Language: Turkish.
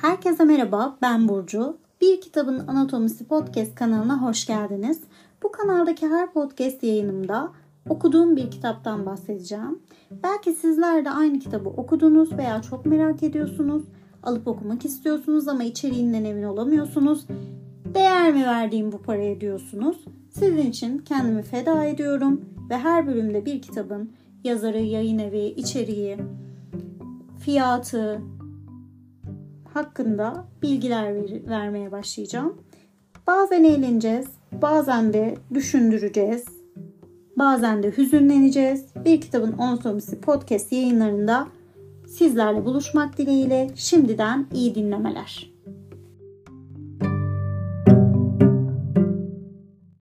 Herkese merhaba, ben Burcu. Bir Kitabın Anatomisi Podcast kanalına hoş geldiniz. Bu kanaldaki her podcast yayınımda okuduğum bir kitaptan bahsedeceğim. Belki sizler de aynı kitabı okudunuz veya çok merak ediyorsunuz. Alıp okumak istiyorsunuz ama içeriğinden emin olamıyorsunuz. Değer mi verdiğim bu paraya diyorsunuz. Sizin için kendimi feda ediyorum ve her bölümde bir kitabın yazarı, yayın evi, içeriği, fiyatı, hakkında bilgiler ver, vermeye başlayacağım. Bazen eğleneceğiz, bazen de düşündüreceğiz, bazen de hüzünleneceğiz. Bir kitabın anatomisi podcast yayınlarında sizlerle buluşmak dileğiyle şimdiden iyi dinlemeler.